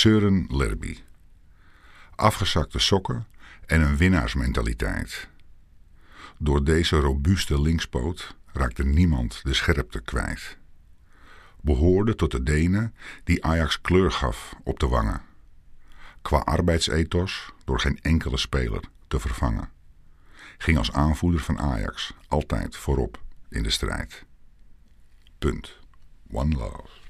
Søren Lerby. Afgezakte sokken en een winnaarsmentaliteit. Door deze robuuste linkspoot raakte niemand de scherpte kwijt. Behoorde tot de Denen die Ajax kleur gaf op de wangen. Qua arbeidsethos door geen enkele speler te vervangen. Ging als aanvoerder van Ajax altijd voorop in de strijd. Punt. One love.